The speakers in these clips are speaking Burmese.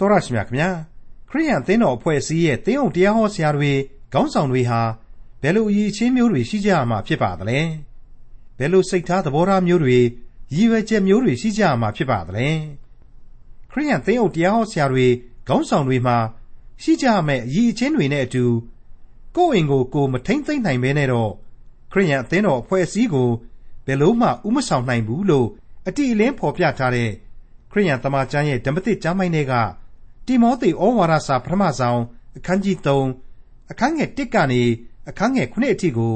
တော်ရရှိမြခင်ဗျာခရိယန်သင်းတော်အဖွဲ့အစည်းရဲ့သင်းအုပ်တရားဟောဆရာတွေခေါင်းဆောင်တွေဟာဘယ်လိုအရေးချင်းမျိုးတွေရှိကြရမှာဖြစ်ပါသလဲဘယ်လိုစိတ်ထားသဘောထားမျိုးတွေရည်ရွယ်ချက်မျိုးတွေရှိကြရမှာဖြစ်ပါသလဲခရိယန်သင်းအုပ်တရားဟောဆရာတွေခေါင်းဆောင်တွေမှာရှိကြမဲ့အရေးချင်းတွေနဲ့အတူကိုယ့်အိမ်ကိုကိုမထိမ့်သိမ့်နိုင်ဘဲနဲ့တော့ခရိယန်အသင်းတော်အဖွဲ့အစည်းကိုဘယ်လို့မှဥမဆောင်နိုင်ဘူးလို့အတိအလင်းဖော်ပြထားတဲ့ခရိယန်တမန်ကျမ်းရဲ့ဓမ္မသစ်ကျမ်းပိုင်းတွေက တိမောသေဩဝါဒစာပထမဆုံးအခန်းကြီး3အခန်းငယ်1ကနေအခန်းငယ်9အထိကို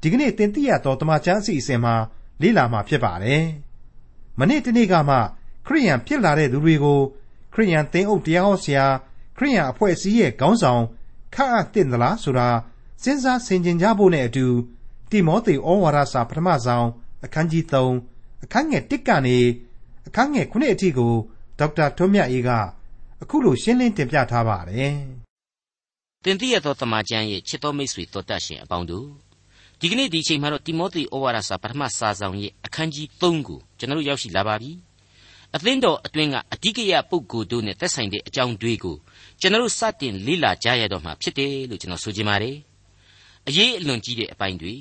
ဒီကနေ့သင်သိရသောတမန်ကျမ်းအစီအစဉ်မှာလေ့လာမှာဖြစ်ပါတယ်။မနေ့တနေ့ကမှခရိယန်ဖြစ်လာတဲ့သူတွေကိုခရိယန်သင်းအုပ်တရားဟောဆရာခရိယန်အဖွဲ့အစည်းရဲ့ခေါင်းဆောင်ခန့်အပ်တင်သလားဆိုတာစဉ်းစားဆင်ခြင်ကြဖို့နဲ့အတူတိမောသေဩဝါဒစာပထမဆုံးအခန်းကြီး3အခန်းငယ်1ကနေအခန်းငယ်9အထိကိုဒေါက်တာထွန်းမြတ်အေးက အခုလိုရှင်းလင်းတင်ပြထားပါတယ်။တင်ပြရသောတမန်ကျမ်းရဲ့ချစ်တော်မိတ်ဆွေတော်တတ်ရှင်အပေါင်းတို့ဒီကနေ့ဒီအချိန်မှာတော့တိမောသေဩဝါဒစာပထမစာဆောင်ရဲ့အခန်းကြီး3ကိုကျွန်တော်တို့ရောက်ရှိလာပါပြီ။အသင်းတော်အတွင်းကအဓိကရပုဂ္ဂိုလ်တို့နဲ့သက်ဆိုင်တဲ့အကြောင်းတွေကိုကျွန်တော်တို့စတင်လေ့လာကြရတော့မှာဖြစ်တယ်လို့ကျွန်တော်ဆိုချင်ပါတယ်။အရေးအလွန်ကြီးတဲ့အပိုင်းတွေ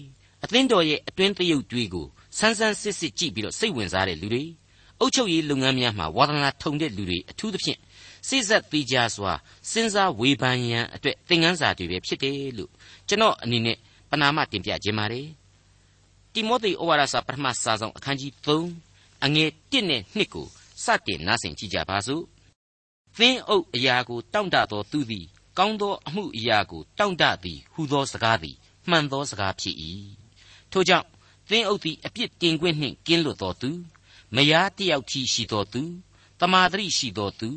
အသင်းတော်ရဲ့အတွင်းသရုပ်တွေကိုစမ်းစမ်းစစ်စစ်ကြည့်ပြီးတော့စိတ်ဝင်စားတဲ့လူတွေအုပ်ချုပ်ရေးလုပ်ငန်းများမှာဝါသနာထုံတဲ့လူတွေအထူးသဖြင့် စိစက်သေးကြစွာစဉ်းစားဝေဖန်ရန်အတွက်သင်ခန်းစာတွေပဲဖြစ်တယ်လို့ကျွန်တော်အနေနဲ့ပနာမတင်ပြခြင်းပါတယ်တိမောသေဩဝါဒစာပထမစာဆောင်အခန်းကြီး3အငယ်1နဲ့2ကိုစတင်နားဆင်ကြကြပါစို့သင်းအုပ်အရာကိုတောင့်တသောသူသည်ကောင်းသောအမှုအရာကိုတောင့်တသည်ဟူသောစကားသည်မှန်သောစကားဖြစ်၏ထို့ကြောင့်သင်းအုပ်သည်အပြစ်တင်ခွင့်နှင့်ကင်းလွတ်တော်သူမယားတယောက်ချီရှိတော်သူတမာတရိရှိတော်သူ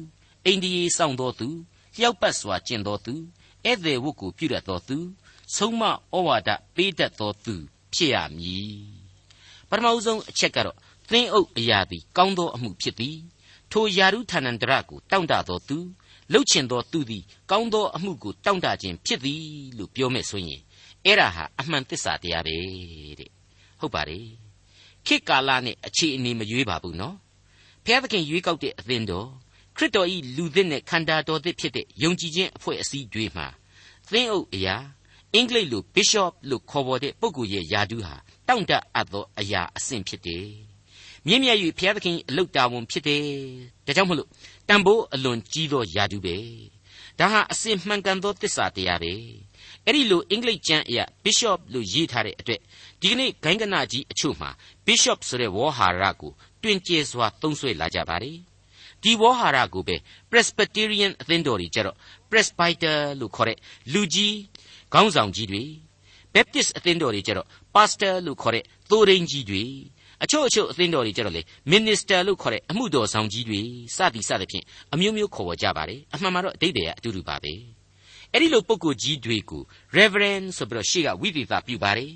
အိန္ဒိယေစောင့်တော်သူလျှောက်ပတ်စွာကျင့်တော်သူဧည့်သည်ဝတ်ကိုပြုတတ်တော်သူဆုံးမဩဝါဒပေးတတ်တော်သူဖြစ်ရမည်ပထမဦးဆုံးအချက်ကတော့သင်းအုပ်အရာသည်ကောင်းသောအမှုဖြစ်သည်ထိုယာရုဌာနန္တရကိုတောင့်တတော်သူလှုပ်ချင်သောသူသည်ကောင်းသောအမှုကိုတောင့်တခြင်းဖြစ်သည်လို့ပြောမယ်ဆိုရင်အဲ့ဒါဟာအမှန်တစ္ဆာတရားပဲတဲ့ဟုတ်ပါတယ်ခေတ်ကာလနဲ့အခြေအနေမရွေးပါဘူးနော်ဘုရားသခင်ရွေးကောက်တဲ့အသင်းတော် ခရစ်တော်ဤလူသစ်နဲ့ခန္ဓာတော်သစ်ဖြစ်တဲ့ယုံကြည်ခြင်းအဖွဲ့အစည်းတွေမှာသင်းအုပ်အရာအင်္ဂလိပ်လို bishop လို့ခေါ်ပေါ်တဲ့ပုဂ္ဂိုလ်ရဲ့ယာဒူးဟာတောင့်တအပ်သောအရာအဆင့်ဖြစ်တယ်မြင့်မြတ်၍ဘုရားသခင်အလုတ်တာဝန်ဖြစ်တယ်ဒါကြောင့်မလို့တန်ဖိုးအလွန်ကြီးသောယာဒူးပဲဒါဟာအစင်မှန်ကန်သောတစ္ဆာတရားပဲအဲ့ဒီလိုအင်္ဂလိပ်ကျမ်းအရာ bishop လို့ရေးထားတဲ့အတွက်ဒီကနေ့ဂိုင်းကနကြီးအချို့မှာ bishop ဆိုတဲ့ဝေါ်ဟာရကိုတွင်ကျဲစွာသုံးဆွဲလာကြပါတယ် ဒီဝေါ်ဟာရကိုပဲ Presbyterian အသင်းတော်တွေကြတော့ Presbyter လို့ခေါ်တဲ့လူကြီးခေါင်းဆောင်ကြီးတွေ Baptist အသင်းတော်တွေကြတော့ Pastor လို့ခေါ်တဲ့သိုးရင်းကြီးတွေအချို့အချို့အသင်းတော်တွေကြတော့လေ Minister လို့ခေါ်တဲ့အမှုတော်ဆောင်ကြီးတွေစသည်စသဖြင့်အမျိုးမျိုးခေါ်ဝေါ်ကြပါတယ်အမှန်မှာတော့အတိတ်တည်းကအတူတူပါပဲအဲ့ဒီလိုပုဂ္ဂိုလ်ကြီးတွေကို Reverend ဆိုပြီးတော့ရှေ့ကဝိသေသပြုပါတယ်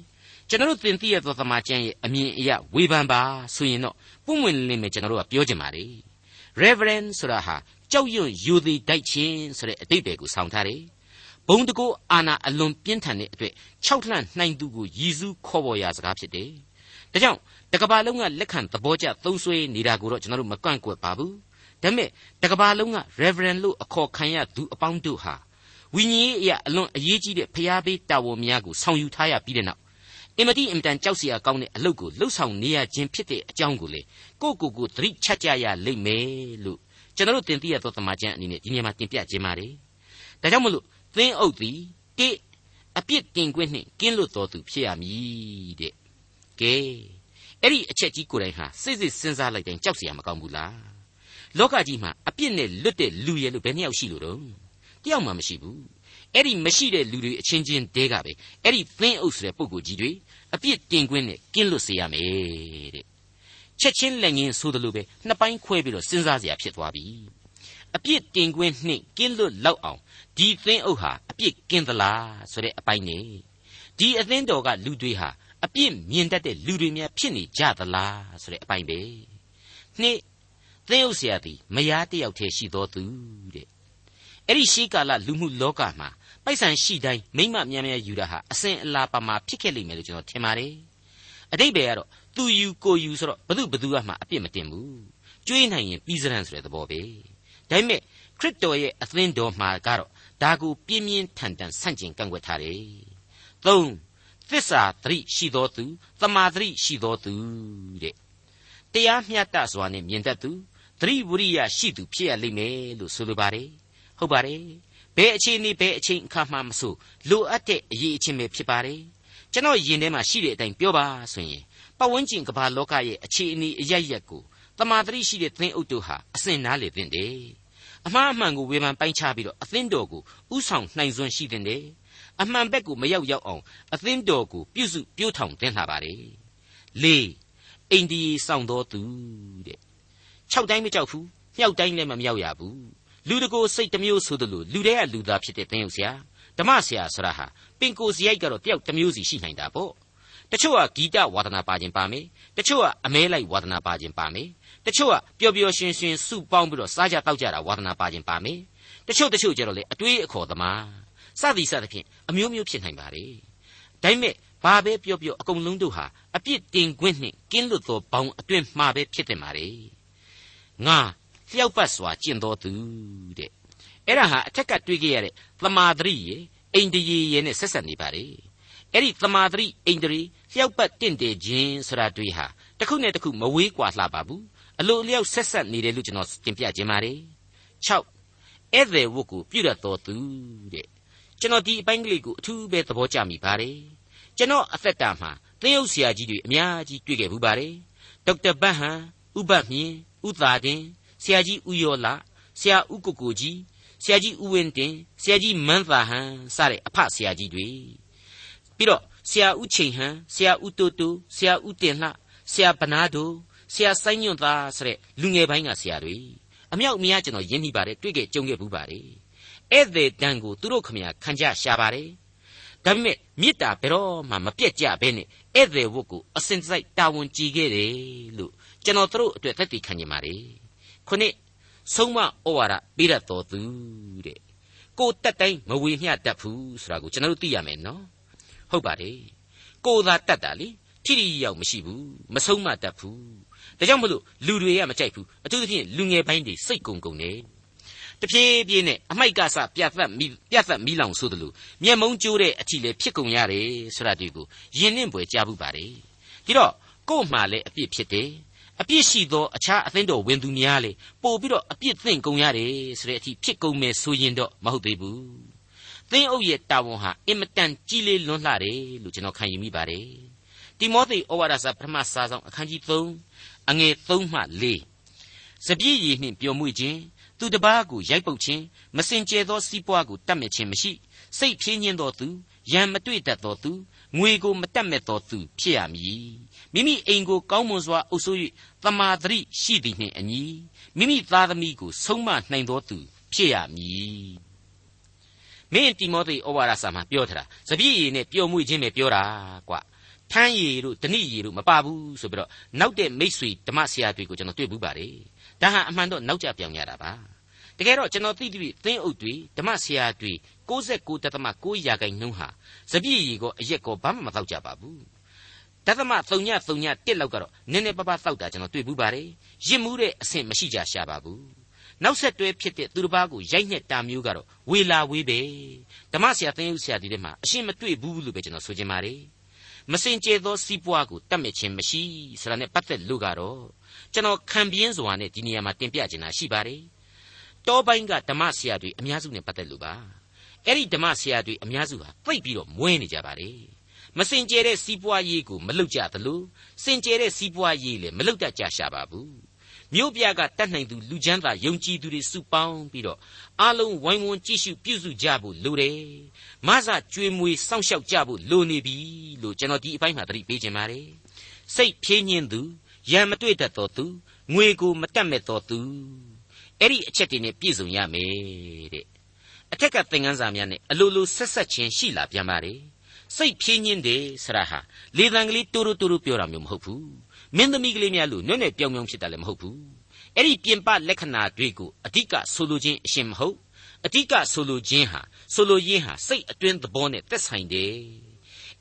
ကျွန်တော်တို့သင်သိရသောသမာကျမ်းရဲ့အမြင်အရဝေဖန်ပါဆိုရင်တော့ပုံဝင်လင်းမယ်ကျွန်တော်တို့ကပြောကြပါလေ Reverend ဆိုတာဟာကြောက်ရွံ့ယူသည်တိုက်ခြင်းဆိုတဲ့အတိတ်တွေကိုဆောင်းထားတယ်ဘုံတကိုးအာနာအလွန်ပြင်းထန်တဲ့အတွက်၆လှန့်နှိုင်သူကိုရည်စူးခေါ်ပေါ်ရာစကားဖြစ်တယ်ဒါကြောင့်တကဘာလုံးကလက်ခံသဘောကျသုံးဆွဲနေတာကိုတော့ကျွန်တော်တို့မကန့်ကွက်ပါဘူးဒါပေမဲ့တကဘာလုံးက Reverend လို့အခေါ်ခံရသူအပေါင်းတို့ဟာဝိညာဉ်ရေးအရာအလွန်အရေးကြီးတဲ့ဖျားပေးတာဝန်များကိုဆောင်ယူထားရပြီးတဲ့နောက် အင်မတိအင်မတန်ကြောက်စရာကောင်းတဲ့အလုပ်ကိုလှုပ်ဆောင်နေရခြင်းဖြစ်တဲ့အကြောင်းကိုလေကိုကိုကိုသတိချက်ကြရလိမ့်မယ်လို့ကျွန်တော်တို့တင်ပြရသောသမာကျမ်းအနေနဲ့ဒီနေ့မှာတင်ပြခြင်းပါတယ်ဒါကြောင့်မလို့သင်းအုပ်သည်တိအပြစ်တင်ခွင့်နှင့်ကင်းလွတ်တော်သူဖြစ်ရမည်တဲ့ကဲအဲ့ဒီအချက်ကြီးကိုယ်တိုင်ဟာစိတ်စိတ်စဉ်းစားလိုက်တိုင်းကြောက်စရာမကောင်းဘူးလားလောကကြီးမှာအပြစ်နဲ့လွတ်တဲ့လူရဲ့လို့ဘယ်နှယောက်ရှိလို့တော့တယောက်မှမရှိဘူး အဲ့ဒီမရှိတဲ့လူတွေအချင်းချင်းတဲကပဲအဲ့ဒီသင်းအုပ်ဆိုတဲ့ပုံကိုကြီးတွေအပြစ်တင်ခွင့်နဲ့ကင်းလွတ်စေရမယ်တဲ့ချက်ချင်းလက်ငင်းဆိုသလိုပဲနှစ်ပိုင်းခွဲပြီးတော့စဉ်းစားစရာဖြစ်သွားပြီအပြစ်တင်ခွင့်နှင့်ကင်းလွတ်လောက်အောင်ဒီသင်းအုပ်ဟာအပြစ်ကင်းသလားဆိုတဲ့အပိုင်းနေဒီအသင်းတော်ကလူတွေဟာအပြစ်မြင်တတ်တဲ့လူတွေများဖြစ်နေကြသလားဆိုတဲ့အပိုင်းပဲနှစ်သင်းအုပ်ဆရာသည်မယားတယောက်တည်းရှိတော်သူတဲ့အဲ့ဒီရှိကာလလူမှုလောကမှာ ပိုက်ဆံရှိတိုင်းမိမများများယူတာဟာအစဉ်အလာပါမှာဖြစ်ခဲ့လိမ့်မယ်လို့ကျွန်တော်ထင်ပါတယ်အတိတ်ပဲကတော့သူယူကိုယူဆိုတော့ဘသူဘသူကမှအပြစ်မတင်ဘူးကျွေးနိုင်ရင်ပြီးစရန်ဆိုတဲ့သဘောပဲဒါပေမဲ့ခခရစ်တော်ရဲ့အသင်းတော်မှာကတော့ဒါကိုပြင်းပြင်းထန်ထန်ဆန့်ကျင်ကန့်ကွက်ထားတယ်။၃သစ္စာသတိရှိသောသူတမာသတိရှိသောသူတဲ့တရားမျှတစွာနဲ့မြင်တတ်သူသတိဝိရိယရှိသူဖြစ်ရလိမ့်မယ်လို့ဆိုလိုပါတယ်ဟုတ်ပါတယ် ဘယ်အခြေအနေဘယ်အချိန်အခါမှမဆိုလိုအပ်တဲ့အရေးအချင်းပဲဖြစ်ပါတယ်ကျွန်တော်ယင်ထဲမှာရှိတဲ့အတိုင်းပြောပါဆိုရင်ပတ်ဝန်းကျင်ကမ္ဘာလောကရဲ့အခြေအနေအရရက်ကိုတမာတရိရှိတဲ့သင်းအုပ်တို့ဟာအစင်နားလေသင့်တယ်အမှားအမှန်ကိုဝေဖန်ပိုင်းခြားပြီးတော့အသင်းတော်ကိုဥဆောင်နိုင်စွမ်းရှိတဲ့အမှန်ဘက်ကိုမရောက်ရောက်အောင်အသင်းတော်ကိုပြုစုပြိုးထောင်တင်လာပါတယ်၄အိန္ဒိယစောင့်တော်သူတဲ့၆တိုင်းမကြောက်ဘူးမြောက်တိုင်းလည်းမမြောက်ရဘူး လူတကိုစိတ်တစ်မျိုးဆိုသလိုလူတွေကလူသားဖြစ်တဲ့သင်ယုတ်ဆရာဓမ္မဆရာဆိုတာဟာပင်ကိုစရိုက်ကတော့တယောက်တစ်မျိုးစီရှိနိုင်တာပေါ့တချို့ကဂီတဝါဒနာပါခြင်းပါမယ်တချို့ကအမဲလိုက်ဝါဒနာပါခြင်းပါမယ်တချို့ကပျော်ပျော်ရွှင်ရွှင်စုပေါင်းပြီးတော့စားကြတောက်ကြတာဝါဒနာပါခြင်းပါမယ်တချို့တချို့ကျတော့လေအတွေးအခေါ်သမားစသည်စသဖြင့်အမျိုးမျိုးဖြစ်နိုင်ပါလေဒါပေမဲ့ဘာပဲပြောပြောအကုန်လုံးတို့ဟာအပြစ်တင်ခွင့်နှင့်ကင်းလွတ်သောဘောင်အတွင်မှာပဲဖြစ်တယ်ပါလေငါ လျှောက်ပတ်စွာကျင့်တော်သူတဲ့အဲ့ဒါဟာအထက်ကတွေးခဲ့ရတဲ့သမာဓိရေအိန္ဒိယရေနဲ့ဆက်ဆက်နေပါလေအဲ့ဒီသမာဓိအိန္ဒြေလျှောက်ပတ်တင့်တယ်ခြင်းဆိုတာတွေဟာတစ်ခုနဲ့တစ်ခုမဝေးကွာလှပါဘူးအလိုအလျောက်ဆက်ဆက်နေတယ်လို့ကျွန်တော်တင်ပြခြင်းပါတယ်6ဧည့်သည်ဝတ်ကိုပြုရတော်သူတဲ့ကျွန်တော်ဒီအပိုင်းကလေးကိုအထူးပဲသဘောကျမိပါတယ်ကျွန်တော်အသက်တာမှာသင်းအုပ်ဆရာကြီးတွေအများကြီးတွေ့ခဲ့ဘူးပါတယ်ဒေါက်တာဘတ်ဟန်ဥပတ်မြင့်ဥသာတင် ဆရာကြီးဥယောလာဆရာဥကိုကိုကြီးဆရာကြီးဥဝင်းတင်ဆရာကြီးမန်းသာဟန်စတဲ့အဖဆရာကြီးတွေပြီးတော့ဆရာဥချိန်ဟန်ဆရာဥတူတူဆရာဥတင်လှဆရာဗနာဒိုဆရာစိုင်းညွန့်သားဆိုတဲ့လူငယ်ပိုင်းကဆရာတွေအမြောက်အများကျွန်တော်ယဉ်မိပါတယ်တွေ့ခဲ့ကြုံခဲ့ဘူးပါတယ်ဧည့်သည်တန်ကိုသူတို့ခမညာခံကြရှာပါတယ်ဒါပေမဲ့မေတ္တာဘယ်တော့မှမပြတ်ကြဘဲနဲ့ဧည့်သည်ဝတ်ကိုအစင်စိုက်တာဝန်ကြည်ခဲ့တယ်လို့ကျွန်တော်တို့အတွက်သက်တည်ခံနေပါတယ် ခုနှစ်ဆုံးမဩဝါဒပေးရတော်သူတဲ့ကိုတက်တိုင်းမဝေမျှတတ်ဘူးဆိုတာကိုကျွန်တော်တို့သိရမယ်နော်ဟုတ်ပါတယ်ကိုသာတတ်တာလေထိထိရောက်မရှိဘူးမဆုံးမတတ်ဘူးဒါကြောင့်မလို့လူတွေကမကြိုက်ဘူးအထူးသဖြင့်လူငယ်ပိုင်းတွေစိတ်ကုံကုံနေတဖြည်းဖြည်းနဲ့အမိုက်ကစပြတ်သက်မိပြတ်သက်မိလောင်ဆိုသလိုမျက်မုံးကျိုးတဲ့အထီလည်းဖြစ်ကုန်ရတယ်ဆိုတာဒီကိုယဉ်နှင့်ပွေကြားဘူးပါတယ်ဒီတော့ကို့မှာလည်းအပြစ်ဖြစ်တယ် အပြစ်ရှိသောအခြားအသင်းတော်ဝင်သူများလေပို့ပြီးတော့အပြစ်သင့်ကုန်ရတယ်ဆိုတဲ့အထိဖြစ်ကုန်မယ်ဆိုရင်တော့မဟုတ်သေးဘူးသင်းအုပ်ရဲ့တာဝန်ဟာအင်မတန်ကြီးလေးလွန်းလှတယ်လို့ကျွန်တော်ခံယူမိပါတယ်တိမောသေဩဝါဒစာပထမစာဆောင်အခန်းကြီး3အငယ်3မှ4စပြည့်ရည်နှင့်ပျော်မွေ့ခြင်းသူတပားကိုရိုက်ပုတ်ခြင်းမစင်ကြဲသောစီးပွားကိုတတ်မဲ့ခြင်းမရှိစိတ်ဖြင်းညင်းသောသူရံမတွေ့တတ်သောသူ ငွေကိုမတတ်မဲ့သောသူဖြစ်ရမည်မိမိအိမ်ကိုကောင်းမွန်စွာအုပ်စိုး၍တမာတရိရှိသည်နှင့်အညီမိမိသားသမီးကိုဆုံးမနိုင်သောသူဖြစ်ရမည်မင်းတိမောသေဩဝါဒစာမှာပြောထားတာစပြည့်ရည်နဲ့ပျော်မွေ့ခြင်းပဲပြောတာကွာထမ်းရည်တို့ဓဏိရည်တို့မပါဘူးဆိုပြီးတော့နောက်တဲ့မိတ်ဆွေဓမ္မဆရာတွေကိုကျွန်တော်တွေ့ဘူးပါတယ်ဒါဟာအမှန်တော့နောက်ကျပြောင်ရတာပါတ ကယ်တော့ကျွန်တော်သိသဖြင့်သင်းအုပ်တွေဓမ္မဆရာတွေ69.9ရာခိုင်နှုန်းဟာစပြည့်ရည်ကိုအရက်ကိုဘာမှမတော့ကြပါဘူးတသမ3ည3ည1လောက်ကတော့နည်းနည်းပါးပါးတောက်တာကျွန်တော်တွေ့ဘူးပါတယ်ရစ်မှုတဲ့အဆင့်မရှိကြရှာပါဘူးနောက်ဆက်တွဲဖြစ်တဲ့သူတစ်ပါးကိုရိုက်နှက်တာမျိုးကတော့ဝေလာဝေးပဲဓမ္မဆရာသင်ယူဆရာဒီထဲမှာအရှင်းမတွေ့ဘူးလို့ပဲကျွန်တော်ဆိုချင်ပါတယ်မစင်ကြဲသောစီးပွားကိုတတ်မြခြင်းမရှိဆိုတာနဲ့ပတ်သက်လို့ကတော့ကျွန်တော်ခံပြင်းစွာနဲ့ဒီနေရာမှာတင်ပြချင်တာရှိပါတယ် တောပိုင်းကဓမ္မဆရာတွေအများစုနဲ့ပတ်သက်လို့ပါအဲ့ဒီဓမ္မဆရာတွေအများစုဟာသိပ်ပြီးတော့မွဲနေကြပါတယ်မစင်ကြဲတဲ့စီးပွားရေးကိုမလုပ်ကြသလိုစင်ကြဲတဲ့စီးပွားရေးလည်းမလုပ်တတ်ကြရှာပါဘူးမြို့ပြကတတ်နိုင်သူလူချမ်းသာယုံကြည်သူတွေစုပေါင်းပြီးတော့အားလုံးဝိုင်းဝန်းကြည့်ရှုပြုစုကြဖို့လိုတယ်။မဆကြွေးမွေးစောင့်ရှောက်ကြဖို့လိုနေပြီလို့ကျွန်တော်ဒီအပိုင်းမှာသတိပေးခြင်းပါတယ်။စိတ်ဖြင်းညင်းသူရံမတွေ့တတ်သောသူငွေကိုမတတ်မဲ့သောသူ အဲ့ဒီအချက်တွေနဲ့ပြည့်စုံရမယ်တဲ့အထက်ကသင်ခန်းစာများနဲ့အလိုလိုဆက်ဆက်ချင်းရှိလာပြန်ပါတယ်။စိတ်ဖြင်းညင်းတယ်ဆရာဟာလေတံကလေးတူတူတူပြောတာမျိုးမဟုတ်ဘူးမင်းသမီးကလေးများလို့နွဲ့နွဲ့ပြောင်ပြောင်ဖြစ်တာလည်းမဟုတ်ဘူးအဲ့ဒီပြင်ပလက္ခဏာတွေကိုအဓိကဆိုလိုခြင်းအရှင်မဟုတ်အဓိကဆိုလိုခြင်းဟာဆိုလိုရင်းဟာစိတ်အတွင်းသဘောနဲ့သက်ဆိုင်တယ်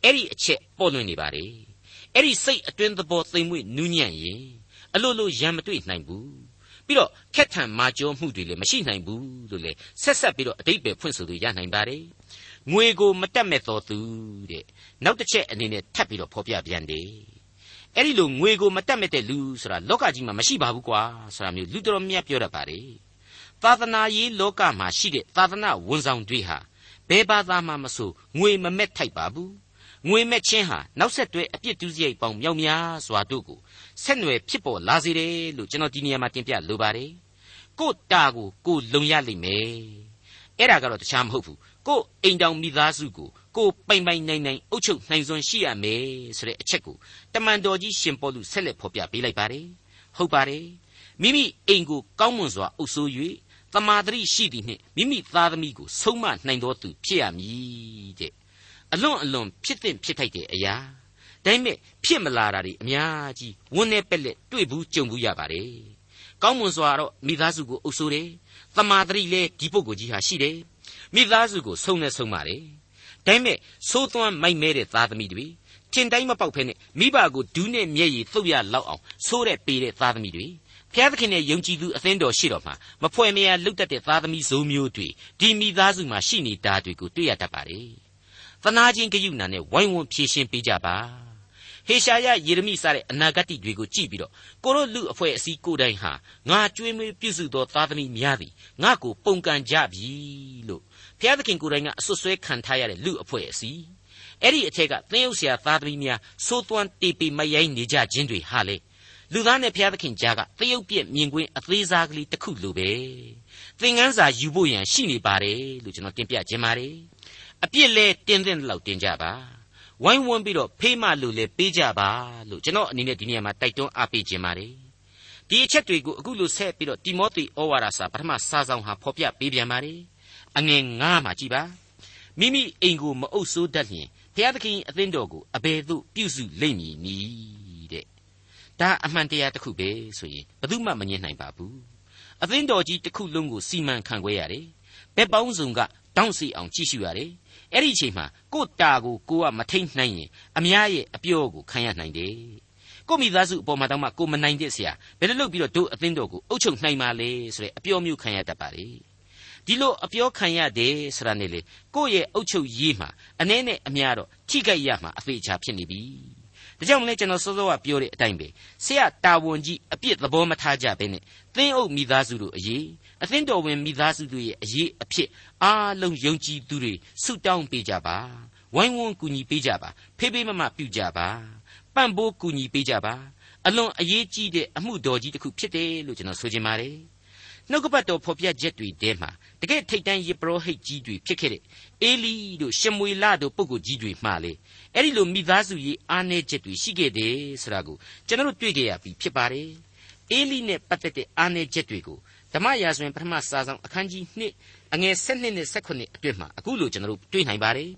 အဲ့ဒီအချက်ပေါ်လွင်နေပါလေအဲ့ဒီစိတ်အတွင်းသဘောသိမ်မွေ့နူးညံ့ရင်အလိုလိုရံမတွေ့နိုင်ဘူး ပပြီးတော့ခက်ထန်မာကျောမှုတွေလည်းမရှိနိုင်ဘူးလို့လေဆက်ဆက်ပြီးတော့အတိတ်ပဲဖွင့်ဆိုလို့ရနိုင်ပါတယ်ငွေကိုမတက်မဲ့တော်သူတဲ့နောက်တစ်ချက်အနေနဲ့ထပ်ပြီးတော့ဖော်ပြပြန်တယ်အဲ့ဒီလိုငွေကိုမတက်မဲ့တဲ့လူဆိုတာလောကကြီးမှာမရှိပါဘူးကွာဆိုတာမျိုးလူတော်မြတ်ပြောတတ်ပါတယ်သာသနာရေးလောကမှာရှိတဲ့သာသနာဝန်ဆောင်တွေဟာဘယ်ဘာသာမှမဆိုငွေမမက်ထိုက်ပါဘူးငွေမဲ့ချင်းဟာနောက်ဆက်တွဲအပြစ်ဒုစရိုက်ပေါင်းမြောက်များစွာတို့ကို ဆက်နွယ်ဖြစ်ပေါ်လာစေတယ်လို့ကျွန်တော်ဒီနေရာမှာတင်ပြလိုပါတယ်ကို့တာကိုကိုလုံရလိမ့်မယ်အဲ့ဒါကတော့တခြားမဟုတ်ဘူးကို့အိမ်တောင်မိသားစုကိုကိုပိုင်ပိုင်နိုင်နိုင်အုပ်ချုပ်နိုင်စွမ်းရှိရမယ်ဆိုတဲ့အချက်ကိုတမန်တော်ကြီးရှင်ပေါလုဆက်လက်ဖော်ပြပေးလိုက်ပါတယ်ဟုတ်ပါတယ်မိမိအိမ်ကိုကောင်းမွန်စွာအုပ်စိုး၍တမာတရိရှိသည်နှင့်မိမိသားသမီးကိုဆုံးမနိုင်တော်သူဖြစ်ရမည်တဲ့အလွန်အလွန်ဖြစ်သင့်ဖြစ်ထိုက်တဲ့အရာ ဒါပေမဲ့ဖြစ်မလာတာတွေအများကြီးဝန်းနေပက်လက်တွေ့ဘူးကြုံဘူးရပါတယ်ကောင်းမွန်စွာတော့မိသားစုကိုအုပ်စိုးတယ်တမာတရိလည်းဒီပုဂ္ဂိုလ်ကြီးဟာရှိတယ်မိသားစုကိုဆုံးနဲ့ဆုံးပါတယ်ဒါပေမဲ့သိုးသွမ်းမိုက်မဲတဲ့သားသမီးတွေထင်တိုင်းမပေါက်ဖဲနဲ့မိဘကိုဒူးနဲ့မျက်ရည်သုတ်ရလောက်အောင်ဆိုးတဲ့ပေတဲ့သားသမီးတွေဖျားသခင်ရဲ့ယုံကြည်သူအသင်းတော်ရှိတော်မှာမဖွဲ့မရလွတ်တတ်တဲ့သားသမီးဇိုးမျိုးတွေဒီမိသားစုမှာရှိနေတာတွေကိုတွေ့ရတတ်ပါတယ်။သနာချင်းဂယုဏနဲ့ဝိုင်းဝန်းဖြည့်ရှင်းပေးကြပါ။ ဟေရှာယယေရမိစတဲ့အနာဂတ်တွေကိုကြည့်ပြီးတော့ကိုတို့လူအဖွဲ့အစည်းကိုယ်တိုင်ဟာငါကြွေးမွေးပြုစုသောသားသမီးများသည်ငါကိုပုံကန်ကြပြီလို့ဘုရားသခင်ကိုယ်တိုင်ကအဆွဆွဲခံထားရတဲ့လူအဖွဲ့အစည်းအဲ့ဒီအထက်ကသင်းဥဆရာသားသမီးများစိုးသွမ်းတေပေမယိုင်းနေကြခြင်းတွေဟာလေလူသားနဲ့ဘုရားသခင်ကြားကတရုတ်ပြက်မြင်ကွင်းအသေးစားကလေးတစ်ခုလိုပဲသင်ငန်းစာယူဖို့ရန်ရှိနေပါတယ်လို့ကျွန်တော်တင်ပြခြင်းပါတယ်အပြစ်လဲတင်းတင်းလောက်တင်ကြပါ ဝိုင်းဝန်းပြီးတော့ဖေးမလို့လဲပေးကြပါလို့ကျွန်တော်အနေနဲ့ဒီနေရာမှာတိုက်တွန်းအားပေးခြင်းပါတယ်ဒီအချက်တွေကိုအခုလိုဆက်ပြီးတော့တိမောသေဩဝါဒစာပထမစာဆောင်ဟာဖော်ပြပေးပြန်ပါတယ်အငယ်9မှာကြည်ပါမိမိအိမ်ကိုမအုပ်ဆိုးတတ်လျင်ဘုရားသခင်အသင်းတော်ကိုအဘယ်သို့ပြုစုလိမ့်မည်နည်းတဲ့ဒါအမှန်တရားတစ်ခုပဲဆိုရင်ဘယ်သူမှမငြင်းနိုင်ပါဘူးအသင်းတော်ကြီးတစ်ခုလုံးကိုစီမံခန့်ခွဲရတယ် ဘက်ပေါင်းစုံကတောင့်စီအောင်ကြည့်ရှုရတယ်အဲ့ဒီအချိန်မှာကို့တာကိုကိုကမထိန်နိုင်ရင်အများရဲ့အပြောကိုခံရနိုင်တယ်ကိုမိသားစုအပေါ်မှာတောင်မှကိုမနိုင်တဲ့ဆရာဘယ်လိုလုပ်ပြီးတော့တို့အသင်းတော်ကိုအုပ်ချုပ်နိုင်ပါလဲဆိုတဲ့အပြောမျိုးခံရတတ်ပါလေဒီလိုအပြောခံရတယ်ဆိုတာနဲ့လေကိုယ့်ရဲ့အုတ်ချုပ်ရေးမှာအနည်းနဲ့အများတော့ထိခိုက်ရမှာအသေးချာဖြစ်နေပြီဒါကြောင့်မလဲကျွန်တော်စောစောကပြောတဲ့အတိုင်းပဲဆရာတာဝန်ကြီးအပြစ်သဘောမထားကြဘဲနဲ့သင်းအုပ်မိသားစုတို့အရေး အသင်းတော်ဝင်မိသားစုတို့ရဲ့အရေးအဖြစ်အားလုံးယုံကြည်သူတွေဆုတောင်းပေးကြပါဝိုင်းဝန်းကူညီပေးကြပါဖေးဖေးမမပြုကြပါပံ့ပိုးကူညီပေးကြပါအလွန်အရေးကြီးတဲ့အမှုတော်ကြီးတစ်ခုဖြစ်တယ်လို့ကျွန်တော်ဆိုချင်ပါတယ်နှုတ်ကပတ်တော်ဖော်ပြချက်တွေထဲမှာတကယ်ထိတ်တန့်ယေဘရဟိတ်ကြီးတွေဖြစ်ခဲ့တဲ့အေလီတို့ရှမွေလတို့ပုဂ္ဂိုလ်ကြီးတွေမှလေအဲ့ဒီလိုမိသားစုရေးအားနည်းချက်တွေရှိခဲ့တယ်ဆိုတာကိုကျွန်တော်တို့တွေ့ကြရပြီဖြစ်ပါတယ်အေလီနဲ့ပတ်သက်တဲ့အားနည်းချက်တွေကို ဓမ္မရာဇဝင်ပထမစာဆောင်အခန်းကြီး2အငယ်7နဲ့18အတွင်မှာအခုလိုကျွန်တော်တို့တွေ့နိုင်ပါတယ်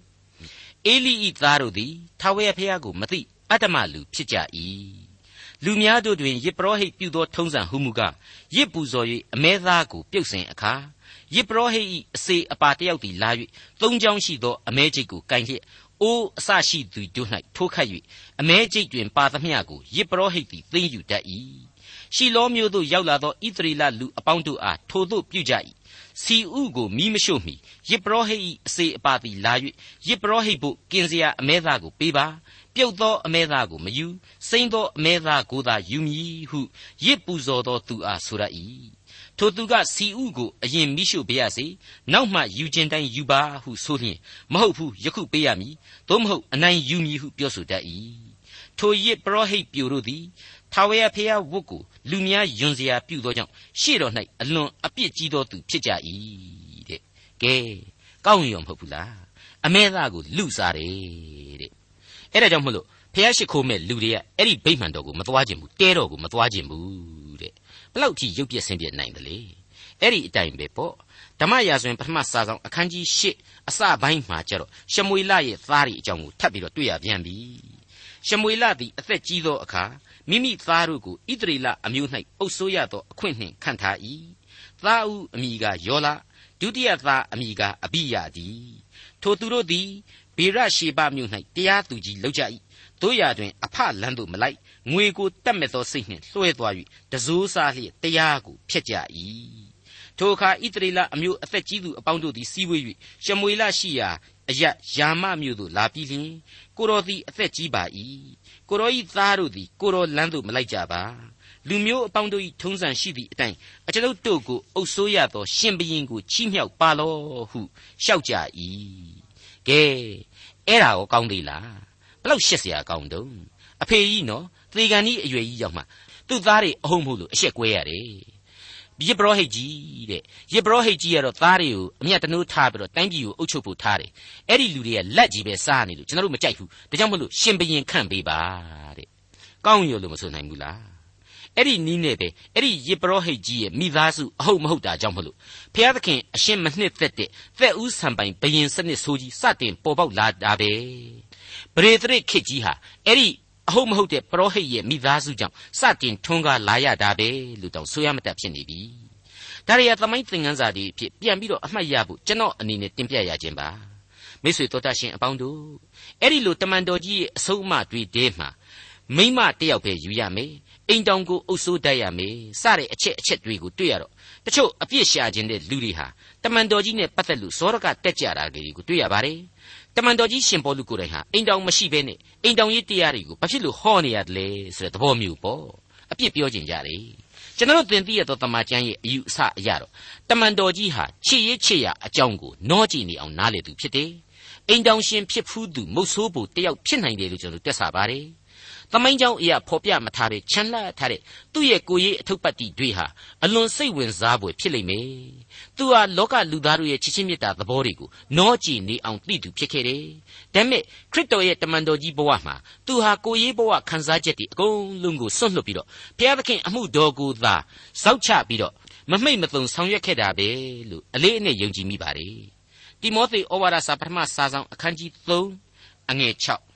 အေလိဤသားတို့သည်ထာဝရဘုရားကိုမသိအတ္တမလူဖြစ်ကြ၏လူများတို့တွင်ယစ်ပရောဟိတ်ပြုသောထုံးစံဟုမူကားယစ်ပူဇော်၍အမဲသားကိုပြုတ်စင်အခါယစ်ပရောဟိတ်၏အစေအပါတယောက်သည်လာ၍သုံးချောင်းရှိသောအမဲချိတ်ကိုကန်လျက်အိုးအဆရှိသူတို့၌ထိုးခတ်၍အမဲချိတ်တွင်ပါသမျှကိုယစ်ပရောဟိတ်သည်သိမ့်ယူတတ်၏ ရှီလောမျိုးသို့ရောက်လာသောဣသရေလလူအပေါင်းတို့အားထိုသို့ပြုကြ၏စီဥကိုမီးမရှို့မီယစ်ပရောဟိတ်၏အစေအပါသည်လာ၍ယစ်ပရောဟိတ်ဘုကင်စရာအမဲသားကိုပေးပါပြုတ်သောအမဲသားကိုမယူစိမ့်သောအမဲသားကိုသာယူမည်ဟုရစ်ပူဇော်သောသူအားဆိုရ၏ထိုသူကစီဥကိုအရင်မိရှုပေးရစေနောက်မှယူခြင်းတိုင်းယူပါဟုဆိုလျင်မဟုတ်ဘူးယခုပေးရမည်သို့မဟုတ်အနိုင်ယူမည်ဟုပြောဆိုတတ်၏ထိုရစ်ပရောဟိတ်ပြိုတို့သည်ထာဝရဘုရားဝတ်ကို လူများယွန်စရာပြုသောကြောင့်ရှေ့တော်၌အလွန်အပြစ်ကြီးသောသူဖြစ်ကြ၏တဲ့ကဲကောင်းရုံမဟုတ်ဘူးလားအမဲသားကိုလူစားတယ်တဲ့အဲ့ဒါကြောင့်မလို့ဖះရှိခိုးမဲ့လူတွေကအဲ့ဒီဗိမှန်တော်ကိုမသွားခြင်းဘူးတဲတော်ကိုမသွားခြင်းဘူးတဲ့ဘလောက်ထိရုပ်ပြက်ဆင်းပြက်နိုင်တယ်လေအဲ့ဒီအတိုင်းပဲပေါ့ဓမ္မရာဇဝင်ပထမစာဆောင်အခန်းကြီး၈အစပိုင်းမှာကျတော့ရှမွေလရဲ့သားရီအကြောင်းကိုထပ်ပြီးတော့တွေ့ရပြန်ပြီ ရှမွေလသည်အသက်ကြီးသောအခါမိမိသားတို့ကိုဣသရေလအမျိုး၌အုပ်ဆိုးရသောအခွင့်နှင့်ခံထား၏သားဦးအမိကယောလဒုတိယသားအမိကအဘိယသည်ထိုသူတို့သည်ဗေရရှေဘမြို့၌တရားသူကြီးလောက်ကြ၏တို့ရတွင်အဖလန်းသို့မလိုက်ငွေကိုတတ်မဲ့သောစိတ်နှင့်လွှဲသွား၍တစိုးစားလျက်တရားကိုဖျက်ကြ၏ထိုအခါဣသရေလအမျိုးအသက်ကြီးသူအပေါင်းတို့သည်စီးဝေး၍ရှမွေလရှိရာ အရယာမမြို့သို့လာပြီးလျင်ကိုတော်သည်အသက်ကြီးပါ၏ကိုတော်၏သားတို့သည်ကိုတော်လမ်းသို့မလိုက်ကြပါလူမျိုးအပေါင်းတို့၏ထုံးစံရှိသည့်အတိုင်းအကျွန်ုပ်တို့ကိုအုပ်ဆိုးရသော ရှင်ဘရင်ကိုချီးမြှောက်ပါလော့ဟုရှောက်ကြ၏ကဲအဲ့ဒါကိုကောင်းသေးလားဘလောက်ရှက်စရာကောင်းတုံးအဖေကြီးနော်သေကန်ဤအရွယ်ကြီးရောက်မှသူ့သားတွေအဟုတ်မဟုတ်လို့အရှက်ကွဲရတယ် ယစ်ဘရောဟိတ်ကြီးတဲ့ယစ်ဘရောဟိတ်ကြီးကတော့သားတွေကိုအမျက်တနိုးထားပြီးတော့တိုင်းပြည်ကိုအုပ်ချုပ်ဖို့ထားတယ်အဲ့ဒီလူတွေကလက်ကြီးပဲစားနေလို့ကျွန်တော်တို့မကြိုက်ဘူးဒါကြောင့်မလို့ရှင်ဘရင်ခန့်ပေးပါတဲ့ကောင်းရလို့မဆိုနိုင်ဘူးလားအဲ့ဒီနီးနဲ့ပဲအဲ့ဒီယေဘရဟိတ်ကြီးရဲ့မိသားစုအဟုတ်မဟုတ်တာကြောင့်မလို့ဖျားသခင်အရှင်မနှစ်သက်တဲ့သက်ဦးဆံပိုင်ဘယင်စနစ်ဆိုးကြီးစတင်ပေါ်ပေါက်လာတာပဲပရိသရစ်ခေတ်ကြီးဟာအဲ့ဒီ အဟုတ်မဟုတ်တဲ့ပရောဟိတ်ရဲ့မိသားစုကြောင့်စတင်ထွန်းကားလာရတာပဲလို့တောင်ဆိုရမတတ်ဖြစ်နေပြီဒါရီယာသမိုင်းသင်ခန်းစာတွေဖြစ်ပြန်ပြီးတော့အမှတ်ရဖို့ကျွန်တော်အနေနဲ့တင်ပြရခြင်းပါမိတ်ဆွေတော်တတ်ရှင်အပေါင်းတို့အဲ့ဒီလိုတမန်တော်ကြီးရဲ့အဆုံးအမတွေတဲမှာမိမတယောက်ပဲယူရမယ်အိမ်တောင်ကိုအုပ်ဆိုးတတ်ရမယ်စတဲ့အချက်အချက်တွေကိုတွေ့ရတော့တချို့အပြစ်ရှာခြင်းတဲ့လူတွေဟာတမန်တော်ကြီးနဲ့ပတ်သက်လို့ဇောရကတက်ကြတာတွေကိုတွေ့ရပါတယ် တမန်တော်ကြီးရှင်ပေါလုကိုယ်တိုင်ဟာအိမ်တောင်မရှိဘဲနဲ့အိမ်တောင်ရေးတရားတွေကိုဘာဖြစ်လို့ဟောနေရတယ်လဲဆိုတဲ့သဘောမျိုးပေါ့အပြစ်ပြောကျင်ကြတယ်ကျွန်တော်သင်သိရသောတမန်ကျမ်းရဲ့အယူအဆအရတော့တမန်တော်ကြီးဟာချစ်ရေးချစ်ရအကြောင်းကိုနောကြည့်နေအောင်နားလေသူဖြစ်တယ်အိမ်တောင်ရှင်ဖြစ်ဖူးသူမုတ်ဆိုးဖို့တယောက်ဖြစ်နိုင်တယ်လို့ကျွန်တော်တက်ဆပါတယ် သမိုင်းကြောင်းအရာဖော်ပြမထားတဲ့ချမ်းလှထားတဲ့သူ့ရဲ့ကိုရေးအထုပ်ပတ်တိတွေဟာအလွန်စိတ်ဝင်စားဖွယ်ဖြစ်လိမ့်မယ်။သူဟာလောကလူသားတို့ရဲ့ချစ်ချင်းမြတ်တာသဘောတွေကိုနောကြည်နေအောင်သိသူဖြစ်ခဲ့တယ်။ဒါပေမဲ့ခရစ်တော်ရဲ့တမန်တော်ကြီးဘဝမှာသူဟာကိုရေးဘဝခံစားချက်တွေအကုန်လုံးကိုစွန့်လွတ်ပြီးတော့ဘုရားသခင်အမှုတော်ကိုသာစောက်ချပြီးတော့မမိတ်မတုံဆောင်ရွက်ခဲ့တာပဲလို့အလေးအနက်ယုံကြည်မိပါတယ်။တိမောသေဩဝါဒစာပထမစာဆောင်အခန်းကြီး3အငယ်6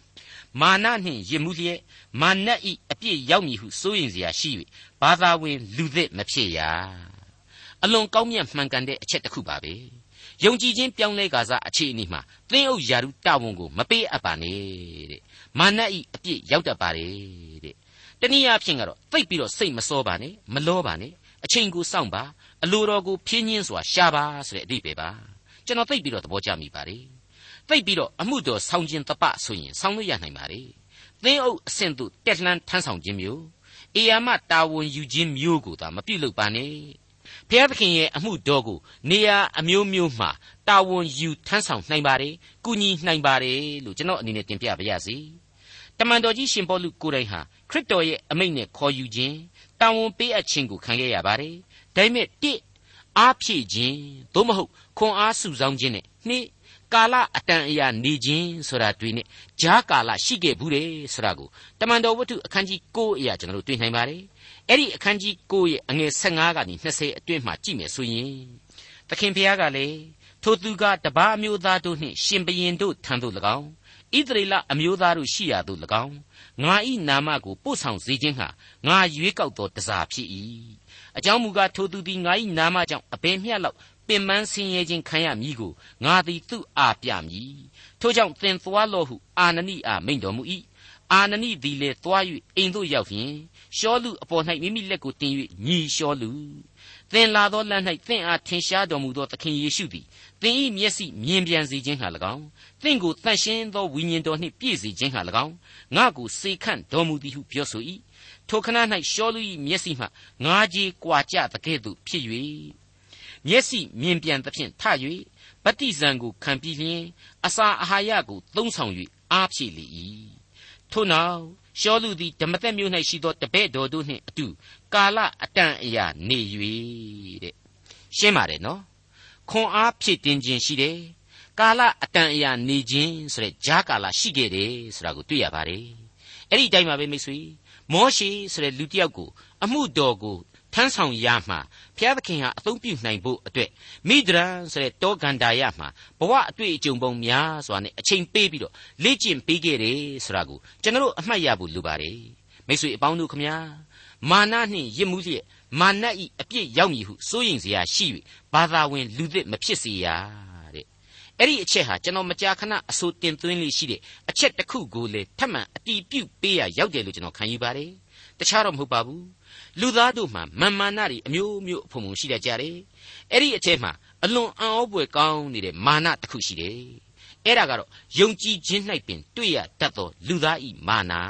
မာနနှင့်ယစ်မှုလျက်မာနဤအပြစ်ရောက်မည်ဟုစိုးရင်စရာရှိ၍ဘာသာဝင်လူသစ်မဖြစ်ရအလွန်ကောင်းမြတ်မှန်ကန်တဲ့အချက်တစ်ခုပါပဲယုံကြည်ခြင်းပြောင်းလဲကာစားအခြေအနေမှာသင်းအုပ်ယာရုတာဝန်ကိုမပေးအပ်ပါနဲ့တဲ့မာနဤအပြစ်ရောက်တတ်ပါတယ်တဲ့တနည်းအားဖြင့်ကတော့သိပ်ပြီးတော့စိတ်မစောပါနဲ့မလောပါနဲ့အချိန်ကိုစောင့်ပါအလိုတော်ကိုဖြင်းညင်းစွာရှာပါဆိုတဲ့အဓိပ္ပာယ်ပါကျွန်တော်သိပ်ပြီးတော့သဘောကျမိပါတယ် သိပ်ပြီးတော့အမှုတော်ဆောင်ခြင်းတပဆိုရင်ဆောင်လို့ရနိုင်ပါလေသင်းအုပ်အဆင့်သို့တက်လှမ်းထမ်းဆောင်ခြင်းမျိုးအေယာမတာဝန်ယူခြင်းမျိုးကိုသာမပြုလုပ်ပါနဲ့ဖျားသခင်ရဲ့အမှုတော်ကိုနေရာအမျိုးမျိုးမှာတာဝန်ယူထမ်းဆောင်နိုင်ပါတယ်ကုညီနိုင်ပါတယ်လို့ကျွန်တော်အနေနဲ့တင်ပြပါရစေတမန်တော်ကြီးရှင်ပေါလုကိုယ်တိုင်ဟာခရစ်တော်ရဲ့အမိန့်နဲ့ခေါ်ယူခြင်းတာဝန်ပေးအပ်ခြင်းကိုခံခဲ့ရပါတယ်ဒါပေမဲ့တစ်အားဖြည့်ခြင်းသို့မဟုတ်ခွန်အားစုဆောင်းခြင်းနဲ့နှစ် ကာလအတန်အရာနေခြင်းဆိုတာတွေ့နဲ့ဂျားကာလရှိခဲ့ဘူးတယ်ဆိုတာကိုတမန်တော်ဝတ္ထုအခန်းကြီး9အရာကျွန်တော်တို့တွေ့နိုင်ပါတယ်အဲ့ဒီအခန်းကြီး9ရဲ့အငယ်15ကနေ20အတွင်းမှာကြည့်မယ်ဆိုရင်သခင်ဖျားကလည်းထိုသူကတပားအမျိုးသားတို့နှင့်ရှင်ဘရင်တို့ထံသို့၎င်းဣသရေလအမျိုးသားတို့ရှိရာသို့၎င်းငါဤနာမကိုပို့ဆောင်စေခြင်းဟာငါရွေးကောက်သောတစားဖြစ်၏အကြောင်းမူကားထိုသူသည်ငါဤနာမကြောင့်အဘယ်မျှလောက် ပင်ပန်းဆင်းရဲခြင်းခံရမည်ကိုငါသည်သူ့အားပြမည်ထို့ကြောင့်သင်သွားလော့ဟုအာနနိအားမိန့်တော်မူ၏အာနနိသည်လည်းသွား၍အိမ်သို့ရောက်ဖြင့်ရှောလူအပေါ်၌မိမိလက်ကိုတင်၍ညီရှောလူသင်လာသောလမ်း၌သင်အားထင်ရှားတော်မူသောသခင်ယေရှုသည်သင်၏မျက်စိမြင်ပြန်စေခြင်းဟာ၎င်းသင်ကိုတန်ရှင်းသောဝိညာဉ်တော်နှင့်ပြည့်စေခြင်းဟာ၎င်းငါကိုစေခန့်တော်မူသည်ဟုပြောဆို၏ထိုခဏ၌ရှောလူ၏မျက်စိမှငါးကြီးကွာကြသကဲ့သို့ဖြစ်၍ မျက်စိမြင်ပြန်သဖြင့်ထ၍ဗတ္တိဇံကိုခံပြီးလျင်အစာအာဟာရကိုသုံးဆောင်၍အားဖြည့်လေ၏ထို့နောက်ရှောလူသည်ဓမ္မသက်မြို့၌ရှိသောတပည့်တော်တို့နှင့်အတူကာလအတန်အရာနေ၍တဲ့ရှင်းပါတယ်နော်ခွန်အားဖြည့်တင်ခြင်းရှိတယ်ကာလအတန်အရာနေခြင်းဆိုတဲ့ဂျားကာလရှိခဲ့တယ်ဆိုတာကိုတွေ့ရပါတယ်အဲ့ဒီအတိုင်းပါပဲမိတ်ဆွေမောရှေဆိုတဲ့လူတစ်ယောက်ကိုအမှုတော်ကို န်းဆောင်ရမှာဘုရားသခင်ဟာအသုံးပြုနိုင်ဖို့အတွက်မိဒရန်ဆိုတဲ့တောကန္တာရမှာဘဝအတွေ့အကြုံပုံများစွာနဲ့အချိန်ပေးပြီးတော့လေ့ကျင့်ပေးခဲ့တယ်ဆိုတာကိုကျွန်တော်အမှတ်ရဖို့လိုပါတယ်မိတ်ဆွေအပေါင်းတို့ခမညာမာနနှင့်ရစ်မှုလျက်မာနဤအပြစ်ရောက်မည်ဟုစိုးရိမ်စရာရှိ၍ဘာသာဝင်လူသစ်မဖြစ်စေရတဲ့အဲ့ဒီအချက်ဟာကျွန်တော်မကြာခဏအဆိုတင်သွင်းလေးရှိတဲ့အချက်တစ်ခုကိုလေထပ်မံအတီးပြုတ်ပေးရရောက်တယ်လို့ကျွန်တော်ခံယူပါတယ်တခြားတော့မဟုတ်ပါဘူး လူသားတို့မှာမာမာနတွေအမျိုးမျိုးအဖုံဖုံရှိတတ်ကြတယ်အဲ့ဒီအချက်မှာအလွန်အံ့ဩဖွယ်ကောင်းနေတဲ့မာနတစ်ခုရှိတယ်အဲ့ဒါကတော့ယုံကြည်ခြင်း၌ပင်တွေ့ရတတ်သောလူသားဤမာနာ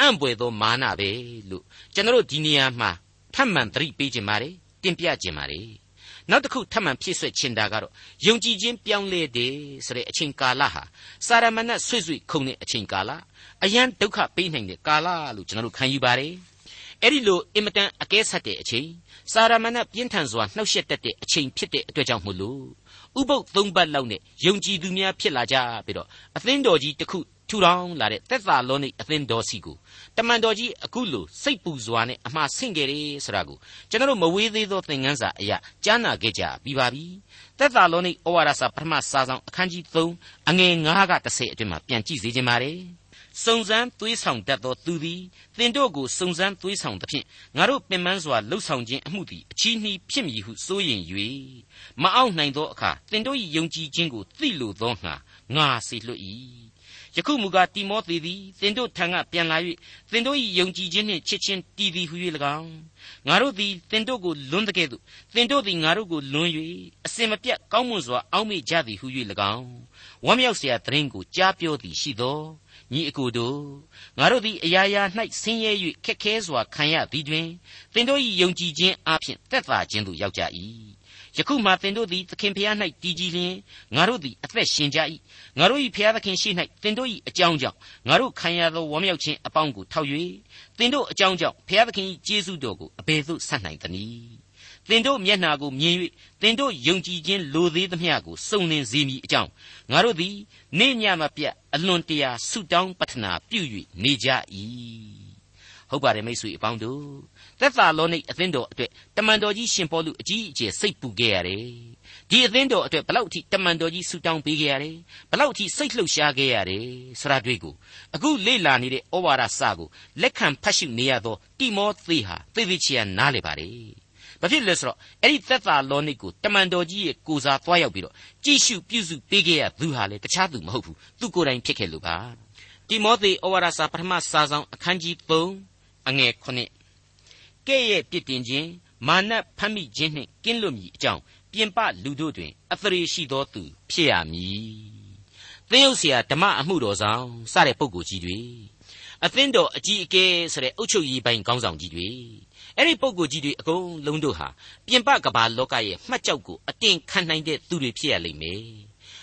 အံ့ပွေသောမာနပဲလို့ကျွန်တော်ဒီနေရာမှာထပ်မံသတိပေးခြင်းပါတယ်တင်ပြခြင်းပါတယ်နောက်တစ်ခုထပ်မံဖြည့်ဆွက်ချင်တာကတော့ယုံကြည်ခြင်းပြောင်းလဲတယ်ဆိုတဲ့အချိန်ကာလဟာစာရမဏတ်ဆွေ့ဆွေ့ခုန်တဲ့အချိန်ကာလအယံဒုက္ခပေးနိုင်တဲ့ကာလလို့ကျွန်တော်တို့ခံယူပါတယ် အဲ့ဒီလိုအင်မတန်အကဲဆက်တဲ့အချိန်စာရမဏတ်ပြင်းထန်စွာနှောက်ယှက်တတ်တဲ့အချိန်ဖြစ်တဲ့အတွက်ကြောင့်မို့လို့ဥပုပ်သုံးပတ်လောက်နဲ့ယုံကြည်သူများဖြစ်လာကြပြီးတော့အသင်းတော်ကြီးတစ်ခုထူထောင်လာတဲ့သက်သာလောနိအသင်းတော်စီကိုတမန်တော်ကြီးအခုလိုစိတ်ပူစွာနဲ့အမှားဆင့်ကြတယ်ဆိုတာကိုကျွန်တော်တို့မဝေးသေးသောသင်ခန်းစာအရာကြားနာခဲ့ကြပြီးပါပြီသက်သာလောနိဩဝါဒစာပထမစာဆောင်အခန်းကြီး3အငယ်9က30အတွင်းမှာပြန်ကြည့်စေခြင်းပါတယ် စုံစမ်းသွေးဆောင်တတ်သောသူသည်သင်တို့ကိုစုံစမ်းသွေးဆောင်သဖြင့်ငါတို့ပင်ပန်းစွာလှုပ်ဆောင်ခြင်းအမှုသည်အချီးနှီးဖြစ်မည်ဟုစိုးရင်၍မအောင်နိုင်သောအခါသင်တို့၏ယုံကြည်ခြင်းကိုသိလိုသောငါငါစေလွတ်၏ယခုမူကားတိမောသေသည်သင်တို့ထံကပြန်လာ၍သင်တို့၏ယုံကြည်ခြင်းနှင့်ချစ်ခြင်းတည်သည်ဟု၍၎င်းငါတို့သည်သင်တို့ကိုလွန်းတကဲ့သို့သင်တို့သည်ငါတို့ကိုလွန်း၍အစင်မပြတ်ကောင်းမွန်စွာအောက်မေ့ကြသည်ဟု၍၎င်းဝမ်းမြောက်စရာသတင်းကိုကြားပြောသည်ရှိသော ညီအကိုတို့ငါတို့သည်အရာရာ၌ဆင်းရဲ၍ခက်ခဲစွာခံရသည်တွင်သင်တို့၏ယုံကြည်ခြင်းအပြင်သက်သာခြင်းသို့ရောက်ကြ၏ယခုမှသင်တို့သည်သခင်ဖျား၌တည်ကြည်လျင်ငါတို့သည်အသက်ရှင်ကြ၏ငါတို့၏ဖျားသခင်ရှိ၌သင်တို့၏အကြောင်းကြောင့်ငါတို့ခံရသောဝမ်းမြောက်ခြင်းအပေါင်းကိုထောက်၍သင်တို့အကြောင်းကြောင့်ဖျားသခင်၏ကျေးဇူးတော်ကိုအဘယ်သို့ဆက်နိုင်သနည်း သင်တို့မျက်နာကိုမြင်၍သင်တို့ယုံကြည်ခြင်းလိုသေးသမျှကိုစုံလင်စေမည်အကြောင်းငါတို့သည်နေ့ညမပြတ်အလွန်တရာဆုတောင်းပတ္ထနာပြု၍နေကြ၏ဟုတ်ပါတယ်မိတ်ဆွေအပေါင်းတို့သက်သာလောနိတ်အသင်းတော်အတွက်တမန်တော်ကြီးရှင်ပေါလုအကြီးအကျယ်စိတ်ပူခဲ့ရတယ်ဒီအသင်းတော်အတွက်ဘလောက်အထိတမန်တော်ကြီးဆူတောင်းပေးခဲ့ရတယ်ဘလောက်အထိစိတ်လှုပ်ရှားခဲ့ရတယ်ဆရာတွေ့ကိုအခုလေ့လာနေတဲ့ဩဝါဒစာကိုလက်ခံဖတ်ရှုနေရသောတိမောသေဟာသေသေးချာနားလေပါတယ် ဘာဖြစ်လဲဆိုတော့အဲ့ဒီသက်သာလောနိကိုတမန်တော်ကြီးရဲ့ကိုစားသွားရောက်ပြီးတော့ကြည့်ရှုပြုစုပေးခဲ့ရသူဟာလေတခြားသူမဟုတ်ဘူးသူကိုယ်တိုင်ဖြစ်ခဲ့လို့ပါတိမောသေဩဝါဒစာပထမစာဆောင်အခန်းကြီး3အငယ်9ကဲ့ရဲ့ပြစ်တင်ခြင်းမာနဖမ်းမိခြင်းနှင့်ကင်းလွတ်မည်အကြောင်းပြင်ပလူတို့တွင်အသရေရှိသောသူဖြစ်ရမည်သင်းရုပ်ဆရာဓမ္မအမှုတော်ဆောင်စတဲ့ပုဂ္ဂိုလ်ကြီးတွေအသင်းတော်အကြီးအကဲဆိုတဲ့အုပ်ချုပ်ရေးပိုင်းခေါင်းဆောင်ကြီးတွေ အဲ့ဒီပုဂ္ဂိုလ်ကြီးတွေအကုန်လုံးတို့ဟာပြင်ပကဘာလောကရဲ့မှတ်ကြောက်ကိုအတင်ခံနိုင်တဲ့သူတွေဖြစ်ရလိမ့်မယ်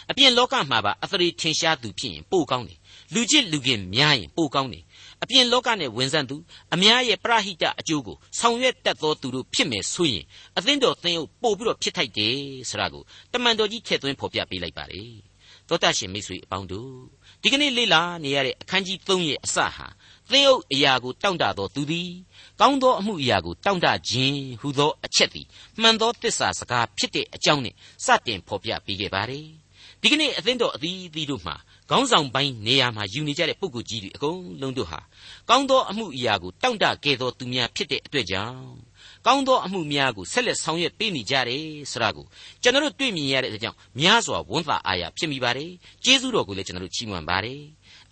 အပြင်လောကမှာပါအသရေထင်ရှားသူဖြစ်ရင်ပိုကောင်းတယ်လူချစ်လူခင်များရင်ပိုကောင်းတယ်အပြင်လောကနဲ့ဝင်ဆန့်သူအများရဲ့ပရဟိတအကျိုးကိုဆောင်ရွက်တတ်သောသူတို့ဖြစ်မယ်ဆိုရင်အသင်းတော်သင်းအုပ်ပို့ပြီးတော့ဖြစ်ထိုက်တယ်ဆိုတာကိုတမန်တော်ကြီးထည့်သွင်းဖော်ပြပေးလိုက်ပါတယ်သောတာရှင်မိတ်ဆွေအပေါင်းတို့ဒီကနေ့လေ့လာနေရတဲ့အခန်းကြီး3ရဲ့အစဟာသင်းအုပ်အရာကိုတောင့်တသောသူသည် ကောင်းသောအမှုအရာကိုတောင့်တခြင်းဟူသောအချက်သည်မှန်သောတစ္ဆာစကားဖြစ်တဲ့အကြောင်းနဲ့စတင်ဖော်ပြပေးခဲ့ပါတယ်ဒီကနေ့အသင်းတော်အသီးသီးတို့မှာခေါင်းဆောင်ပိုင်းနေရာမှာယူနေကြတဲ့ပုဂ္ဂိုလ်ကြီးတွေအကုန်လုံးတို့ဟာကောင်းသောအမှုအရာကိုတောင့်တခဲ့သောသူများဖြစ်တဲ့အတွက်ကြောင့်ကောင်းသောအမှုများကိုဆက်လက်ဆောင်ရွက်ပေးနေကြတယ်ဆိုတာကိုကျွန်တော်တို့တွေ့မြင်ရတဲ့အတွက်ကြောင့်များစွာဝန်တာအားရဖြစ်မိပါတယ်ကျေးဇူးတော်ကိုလည်းကျွန်တော်တို့ချီးမွမ်းပါတယ်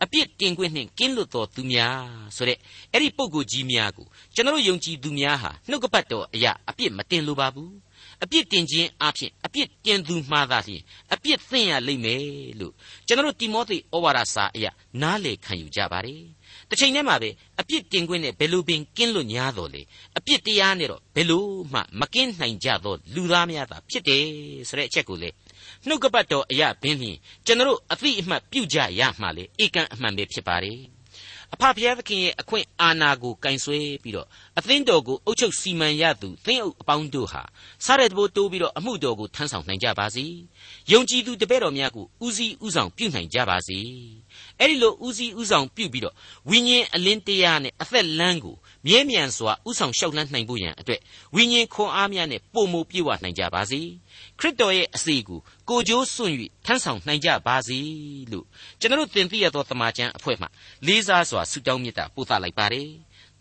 အပြစ်တင်ခွင့်နှင့်ကင်းလွတ်သောသူများဆိုတဲ့အဲ့ဒီပုဂ္ဂိုလ်ကြီးများကိုကျွန်တော်တို့ယုံကြည်သူများဟာနှုတ်ကပတ်တော်အရာအပြစ်မတင်လိုပါဘူးအပြစ်တင်ခြင်းအပြင်အပြစ်တင်သူမှားသာလျှင်အပြစ်သင့်ရလိမ့်မယ်လို့ကျွန်တော်တို့တိမောသေဩဝါဒစာအရာနားလေခံယူကြပါတယ်တစ်ချိန်တည်းမှာပဲအပြစ်တင်ခွင့်နဲ့ဘယ်လိုပင်ကင်းလွတ်냐တော်လေအပြစ်တရားနဲ့တော့ဘယ်လိုမှမကင်းနိုင်ကြသောလူသားများသာဖြစ်တယ်ဆိုတဲ့အချက်ကိုလေ နှုတ်ကပတ်တော်အရာဘင်းဖြင့်ကျွန်တော်တို့အသိအမှတ်ပြုကြရမှလေဧကန်အမှန်ပဲဖြစ်ပါတယ်အဖဖျားသခင်ရဲ့အခွင့်အာဏာကိုကင်ဆွဲပြီးတော့အသင်းတော်ကိုအုပ်ချုပ်စီမံရသူသင်းအုပ်အပေါင်းတို့ဟာစားတဲ့တဘိုးတိုးပြီးတော့အမှုတော်ကိုထမ်းဆောင်နိုင်ကြပါစေ။ယုံကြည်သူတပည့်တော်များကိုဦးစီးဦးဆောင်ပြုနိုင်ကြပါစေ။အဲ့ဒီလိုဦးစီးဦးဆောင်ပြုပြီးတော့ဝိညာဉ်အလင်းတရားနဲ့အသက်လမ်းကိုမြဲမြံစွာဥဆောင်ရှောက်လှမ်းနိုင်ဖို့ရန်အတွက်ဝိညာဉ်ခွန်အားများနဲ့ပုံမူပြေဝနိုင်ကြပါစေ ခရစ်တော်ရဲ့အစီကိုကိုကြိုးစွန့်၍ထမ်းဆောင်နိုင်ကြပါစေလို့ကျွန်တော်သင်သိရသောတမန်ကျန်အဖွဲ့မှလေးစားစွာဆုတောင်းမေတ္တာပို့သလိုက်ပါတယ်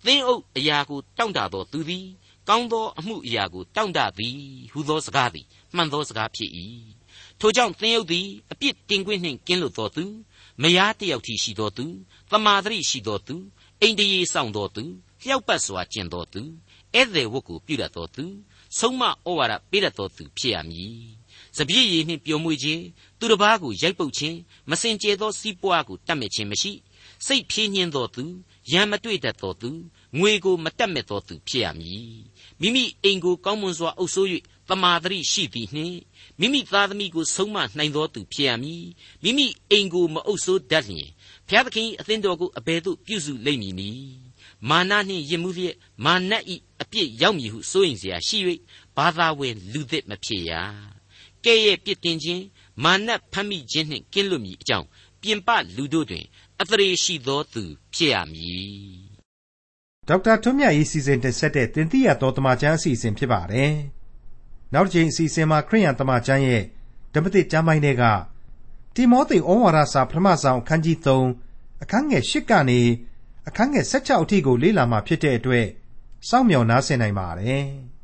သင်အုပ်အရာကိုတောင့်တသောသူသည်ကောင်းသောအမှုအရာကိုတောင့်တသည်ဟူသောစကားသည်မှန်သောစကားဖြစ်၏ထိုကြောင့်သင်ယုတ်သည်အပြစ်တင်ခွင့်နှင့်ကင်းလွတ်တော်သူမယားတယောက်ထိရှိတော်သူတမာတရိရှိတော်သူအိန္ဒိယေဆောင်တော်သူလျှောက်ပတ်စွာကျင့်တော်သူဧည့်သည်ဝတ်ကိုပြုတတ်တော်သူ ဆုံးမဩဝါဒပေးတတ်တော်သူဖြစ်ရမည်။စပြည့်ရည်နှင့်ပျော်မွေ့ခြင်းသူတစ်ပါးကိုရိုက်ပုတ်ခြင်းမစင်ကြဲသောစီးပွားကိုတတ်မဲ့ခြင်းမရှိစိတ်ဖြင်းညင်းတော်သူရံမတွေ့တတ်တော်သူငွေကိုမတက်မဲ့တော်သူဖြစ်ရမည်မိမိအိမ်ကိုကောင်းမွန်စွာအုပ်စိုး၍တမာတရိရှိသည်နှင့်မိမိသားသမီးကိုဆုံးမနိုင်တော်သူဖြစ်ရမည်မိမိအိမ်ကိုမအုပ်စိုးတတ်လျင်ဘုရားသခင်အသင်းတော်ကိုအဘယ်သို့ပြုစုလိမ့်မည်နည်း မာနနှင့်ယစ်မှုလျက်မာနဤအပြစ်ရောက်မည်ဟုစိုးရင်เสียရှိ၍ဘာသာဝင်လူသစ်မဖြစ်ရကဲ့ရဲ့ပြစ်တင်ခြင်းမာနဖမ်းမိခြင်းနှင့်ကင်းလွတ်မည်အကြောင်းပြင်ပလူတို့တွင်အသရေရှိသောသူဖြစ်ရမည်ဒေါက်တာထွန်းမြတ်ရေးစီစဉ်တင်ဆက်တဲ့တင်ပြရတော်တမချန်းအစီအစဉ်ဖြစ်ပါတယ်နောက်တစ်ချိန်အစီအစဉ်မှာခရိယန်တမချန်းရဲ့ဓမ္မသစ်ကျမ်းပိုင်းတွေကတိမောသေဩဝါဒစာပထမဆုံးအခန်းကြီး3အခန်းငယ်8ကနေ အခန်းငယ်16အထိကိုလေ့လာမှဖြစ်တဲ့အတွက်စောင့်မျှော်နားဆင်နိုင်ပါတယ်။